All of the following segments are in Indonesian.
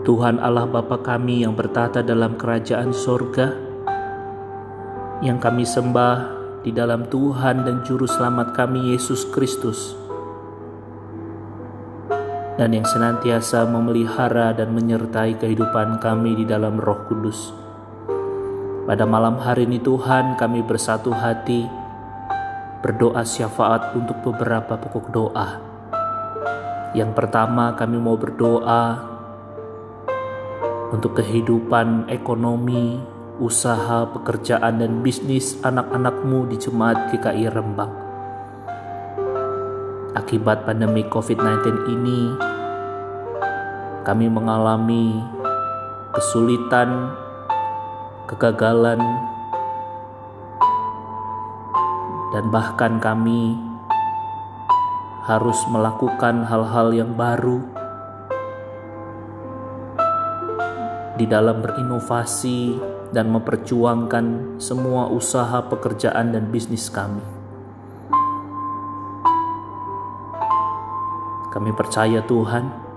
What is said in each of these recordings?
Tuhan Allah Bapa kami yang bertata dalam kerajaan sorga, yang kami sembah di dalam Tuhan dan Juru Selamat kami Yesus Kristus, dan yang senantiasa memelihara dan menyertai kehidupan kami di dalam Roh Kudus. Pada malam hari ini, Tuhan, kami bersatu hati berdoa syafaat untuk beberapa pokok doa. Yang pertama, kami mau berdoa untuk kehidupan ekonomi, usaha, pekerjaan, dan bisnis anak-anakmu di Jemaat GKI Rembang. Akibat pandemi COVID-19 ini, kami mengalami kesulitan, kegagalan, dan bahkan kami harus melakukan hal-hal yang baru di dalam berinovasi dan memperjuangkan semua usaha, pekerjaan, dan bisnis kami. Kami percaya Tuhan,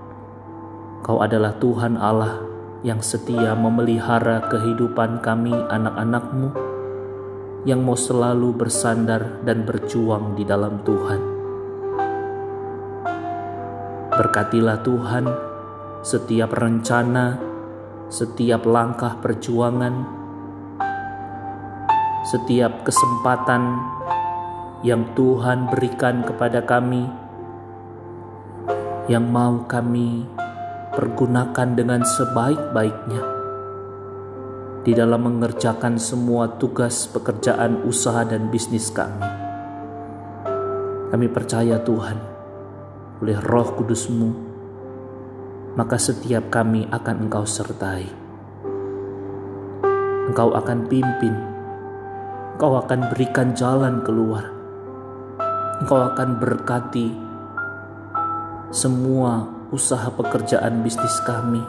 Kau adalah Tuhan Allah yang setia memelihara kehidupan kami anak-anakmu yang mau selalu bersandar dan berjuang di dalam Tuhan. Berkatilah Tuhan setiap rencana setiap langkah perjuangan, setiap kesempatan yang Tuhan berikan kepada kami, yang mau kami pergunakan dengan sebaik-baiknya di dalam mengerjakan semua tugas pekerjaan usaha dan bisnis kami. Kami percaya Tuhan, oleh roh kudusmu, maka setiap kami akan Engkau sertai. Engkau akan pimpin, Engkau akan berikan jalan keluar, Engkau akan berkati semua usaha pekerjaan bisnis kami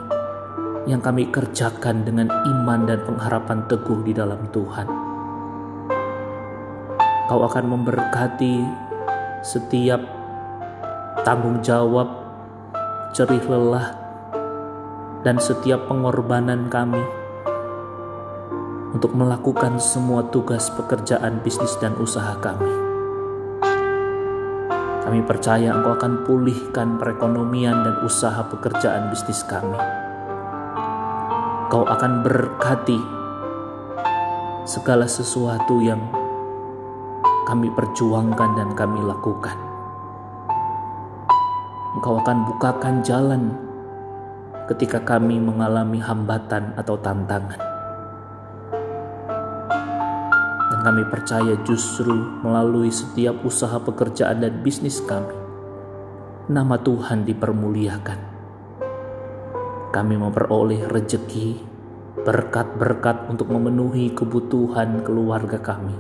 yang kami kerjakan dengan iman dan pengharapan teguh di dalam Tuhan. Kau akan memberkati setiap tanggung jawab cerih lelah, dan setiap pengorbanan kami untuk melakukan semua tugas pekerjaan bisnis dan usaha kami. Kami percaya Engkau akan pulihkan perekonomian dan usaha pekerjaan bisnis kami. Kau akan berkati segala sesuatu yang kami perjuangkan dan kami lakukan. Engkau akan bukakan jalan ketika kami mengalami hambatan atau tantangan. Dan kami percaya justru melalui setiap usaha pekerjaan dan bisnis kami, nama Tuhan dipermuliakan. Kami memperoleh rejeki, berkat-berkat untuk memenuhi kebutuhan keluarga kami.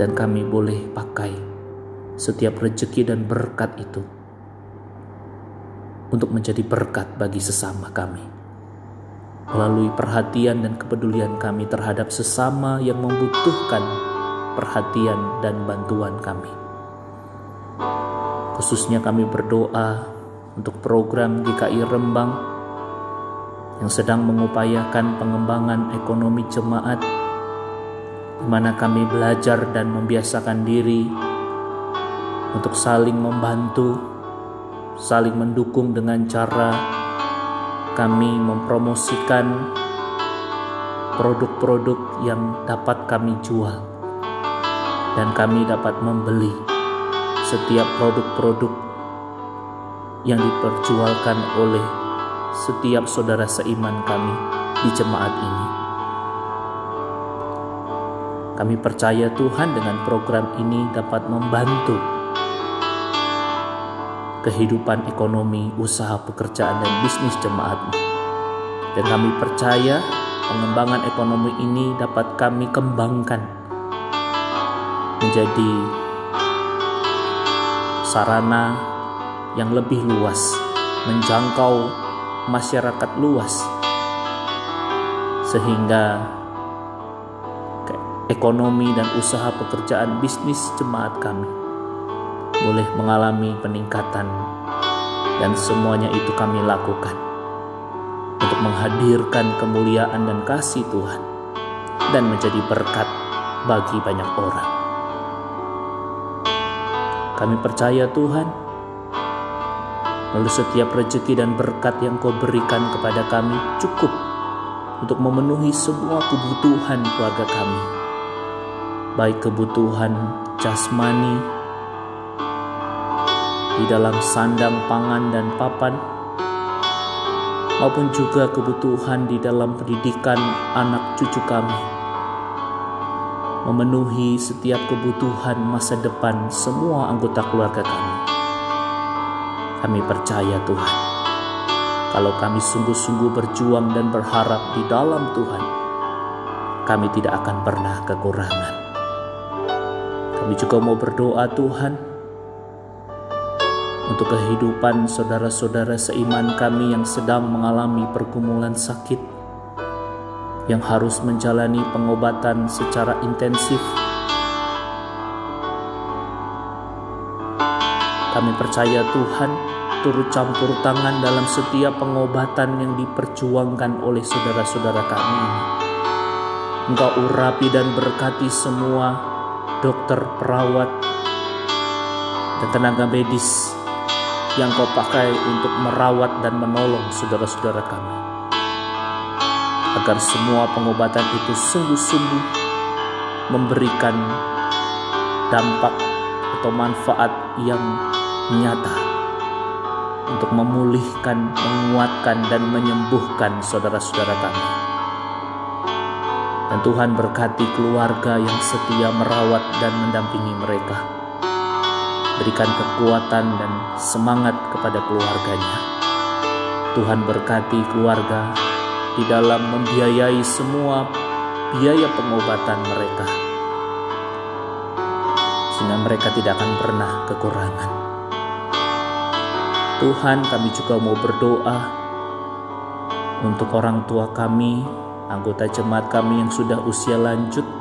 Dan kami boleh pakai setiap rejeki dan berkat itu untuk menjadi berkat bagi sesama kami. Melalui perhatian dan kepedulian kami terhadap sesama yang membutuhkan perhatian dan bantuan kami. Khususnya kami berdoa untuk program GKI Rembang yang sedang mengupayakan pengembangan ekonomi jemaat di mana kami belajar dan membiasakan diri untuk saling membantu saling mendukung dengan cara kami mempromosikan produk-produk yang dapat kami jual dan kami dapat membeli setiap produk-produk yang diperjualkan oleh setiap saudara seiman kami di jemaat ini. Kami percaya Tuhan dengan program ini dapat membantu kehidupan ekonomi, usaha pekerjaan, dan bisnis jemaatmu. Dan kami percaya pengembangan ekonomi ini dapat kami kembangkan menjadi sarana yang lebih luas, menjangkau masyarakat luas, sehingga ekonomi dan usaha pekerjaan bisnis jemaat kami boleh mengalami peningkatan dan semuanya itu kami lakukan untuk menghadirkan kemuliaan dan kasih Tuhan dan menjadi berkat bagi banyak orang. Kami percaya Tuhan, lalu setiap rezeki dan berkat yang kau berikan kepada kami cukup untuk memenuhi semua kebutuhan keluarga kami, baik kebutuhan jasmani di dalam sandang pangan dan papan, maupun juga kebutuhan di dalam pendidikan anak cucu kami memenuhi setiap kebutuhan masa depan semua anggota keluarga kami. Kami percaya Tuhan, kalau kami sungguh-sungguh berjuang dan berharap di dalam Tuhan, kami tidak akan pernah kekurangan. Kami juga mau berdoa Tuhan, untuk kehidupan saudara-saudara seiman kami yang sedang mengalami pergumulan sakit, yang harus menjalani pengobatan secara intensif. Kami percaya Tuhan turut campur tangan dalam setiap pengobatan yang diperjuangkan oleh saudara-saudara kami Engkau urapi dan berkati semua dokter, perawat, dan tenaga medis yang kau pakai untuk merawat dan menolong saudara-saudara kami agar semua pengobatan itu sungguh-sungguh memberikan dampak atau manfaat yang nyata untuk memulihkan, menguatkan, dan menyembuhkan saudara-saudara kami. Dan Tuhan berkati keluarga yang setia merawat dan mendampingi mereka. Berikan kekuatan dan semangat kepada keluarganya. Tuhan berkati keluarga di dalam membiayai semua biaya pengobatan mereka, sehingga mereka tidak akan pernah kekurangan. Tuhan, kami juga mau berdoa untuk orang tua kami, anggota jemaat kami yang sudah usia lanjut.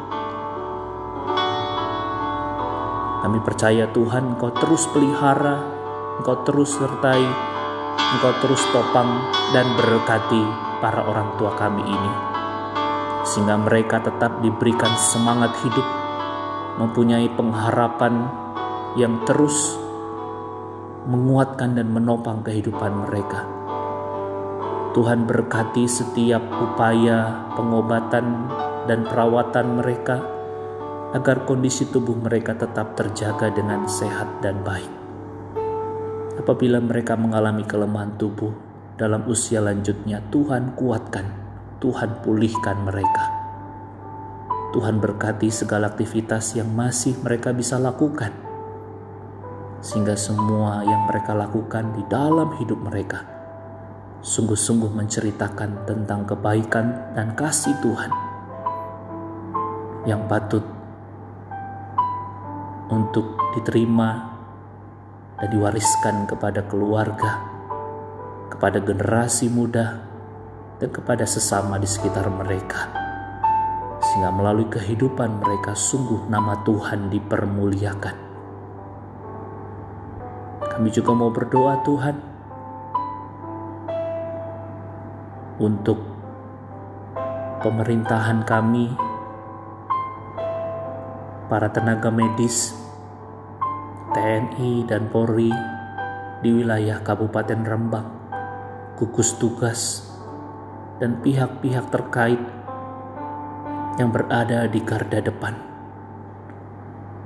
Kami percaya Tuhan, Engkau terus pelihara, Engkau terus sertai, Engkau terus topang dan berkati para orang tua kami ini, sehingga mereka tetap diberikan semangat hidup, mempunyai pengharapan yang terus menguatkan dan menopang kehidupan mereka. Tuhan berkati setiap upaya pengobatan dan perawatan mereka agar kondisi tubuh mereka tetap terjaga dengan sehat dan baik. Apabila mereka mengalami kelemahan tubuh, dalam usia lanjutnya Tuhan kuatkan, Tuhan pulihkan mereka. Tuhan berkati segala aktivitas yang masih mereka bisa lakukan, sehingga semua yang mereka lakukan di dalam hidup mereka sungguh-sungguh menceritakan tentang kebaikan dan kasih Tuhan yang patut untuk diterima dan diwariskan kepada keluarga kepada generasi muda, dan kepada sesama di sekitar mereka, sehingga melalui kehidupan mereka sungguh nama Tuhan dipermuliakan. Kami juga mau berdoa, Tuhan, untuk pemerintahan kami, para tenaga medis, TNI, dan Polri di wilayah Kabupaten Rembang gugus tugas, dan pihak-pihak terkait yang berada di garda depan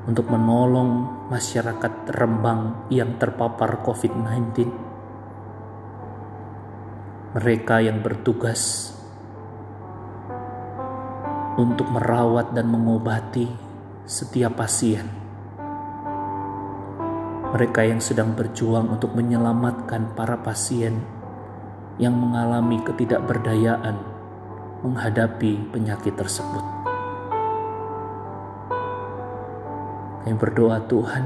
untuk menolong masyarakat Rembang yang terpapar COVID-19. Mereka yang bertugas untuk merawat dan mengobati setiap pasien. Mereka yang sedang berjuang untuk menyelamatkan para pasien yang mengalami ketidakberdayaan menghadapi penyakit tersebut. Kami berdoa Tuhan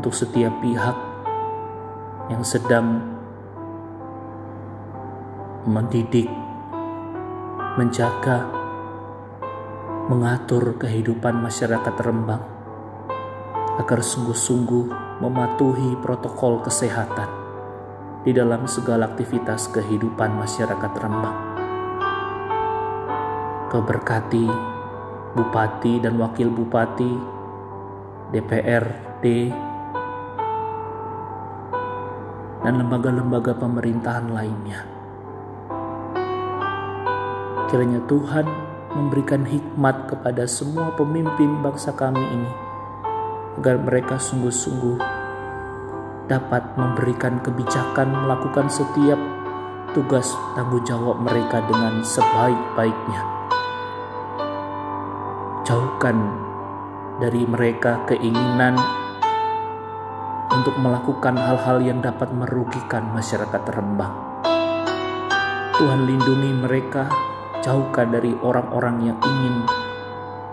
untuk setiap pihak yang sedang mendidik, menjaga, mengatur kehidupan masyarakat Rembang agar sungguh-sungguh mematuhi protokol kesehatan di dalam segala aktivitas kehidupan masyarakat Rembang. Kau berkati bupati dan wakil bupati, DPRD, dan lembaga-lembaga pemerintahan lainnya. Kiranya Tuhan memberikan hikmat kepada semua pemimpin bangsa kami ini, agar mereka sungguh-sungguh dapat memberikan kebijakan melakukan setiap tugas tanggung jawab mereka dengan sebaik-baiknya. Jauhkan dari mereka keinginan untuk melakukan hal-hal yang dapat merugikan masyarakat Rembang. Tuhan lindungi mereka, jauhkan dari orang-orang yang ingin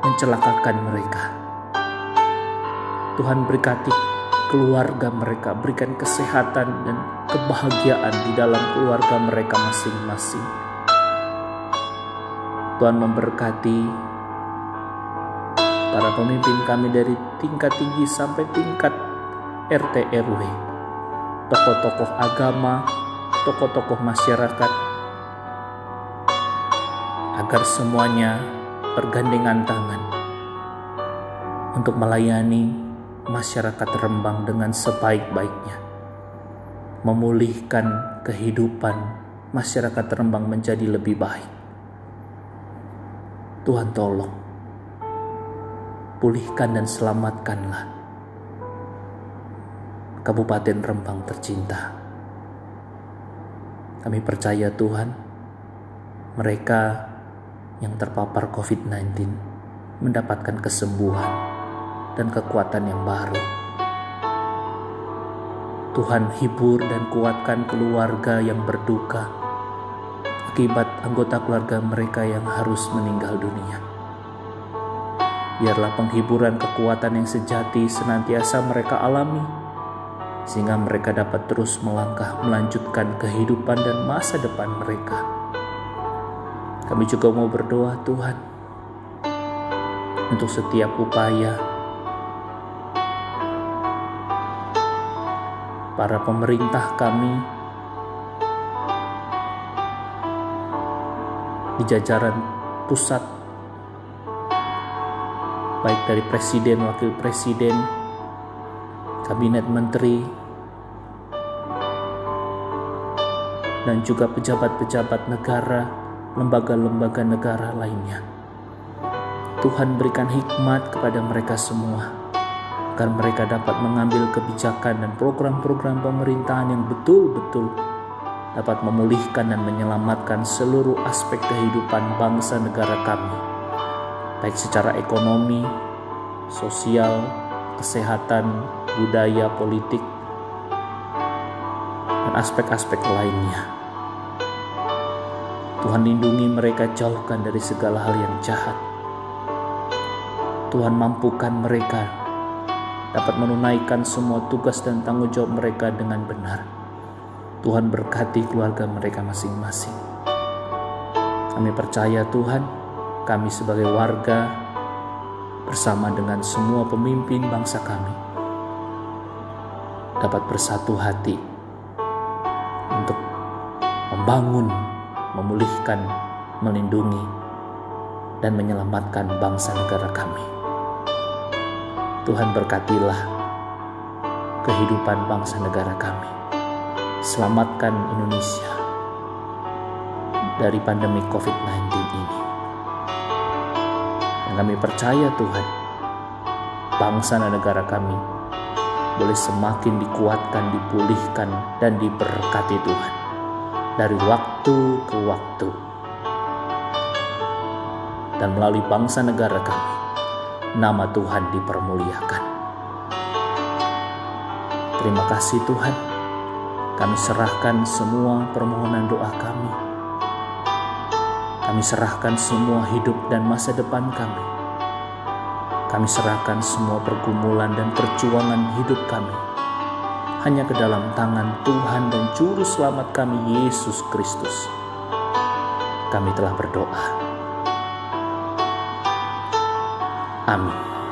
mencelakakan mereka. Tuhan berkati keluarga mereka, berikan kesehatan dan kebahagiaan di dalam keluarga mereka masing-masing. Tuhan memberkati para pemimpin kami dari tingkat tinggi sampai tingkat RT RW, tokoh-tokoh agama, tokoh-tokoh masyarakat, agar semuanya bergandengan tangan untuk melayani masyarakat Rembang dengan sebaik-baiknya, memulihkan kehidupan masyarakat Rembang menjadi lebih baik. Tuhan tolong, pulihkan dan selamatkanlah Kabupaten Rembang tercinta. Kami percaya Tuhan, mereka yang terpapar COVID-19 mendapatkan kesembuhan dan kekuatan yang baru. Tuhan hibur dan kuatkan keluarga yang berduka akibat anggota keluarga mereka yang harus meninggal dunia. Biarlah penghiburan kekuatan yang sejati senantiasa mereka alami, sehingga mereka dapat terus melangkah melanjutkan kehidupan dan masa depan mereka. Kami juga mau berdoa Tuhan untuk setiap upaya para pemerintah kami di jajaran pusat baik dari presiden, wakil presiden, kabinet menteri, dan juga pejabat-pejabat negara, lembaga-lembaga negara lainnya. Tuhan berikan hikmat kepada mereka semua agar mereka dapat mengambil kebijakan dan program-program pemerintahan yang betul-betul dapat memulihkan dan menyelamatkan seluruh aspek kehidupan bangsa negara kami, baik secara ekonomi, sosial, kesehatan, budaya, politik, dan aspek-aspek lainnya. Tuhan lindungi mereka jauhkan dari segala hal yang jahat. Tuhan mampukan mereka dapat menunaikan semua tugas dan tanggung jawab mereka dengan benar. Tuhan berkati keluarga mereka masing-masing. Kami percaya Tuhan, kami sebagai warga bersama dengan semua pemimpin bangsa kami dapat bersatu hati untuk membangun, memulihkan, melindungi, dan menyelamatkan bangsa negara kami. Tuhan berkatilah kehidupan bangsa negara kami. Selamatkan Indonesia dari pandemi COVID-19 ini. Dan kami percaya Tuhan, bangsa dan negara kami boleh semakin dikuatkan, dipulihkan, dan diberkati Tuhan dari waktu ke waktu. Dan melalui bangsa negara kami, nama Tuhan dipermuliakan. Terima kasih Tuhan, kami serahkan semua permohonan doa kami. Kami serahkan semua hidup dan masa depan kami. Kami serahkan semua pergumulan dan perjuangan hidup kami hanya ke dalam tangan Tuhan dan Juru Selamat kami, Yesus Kristus. Kami telah berdoa. Amin.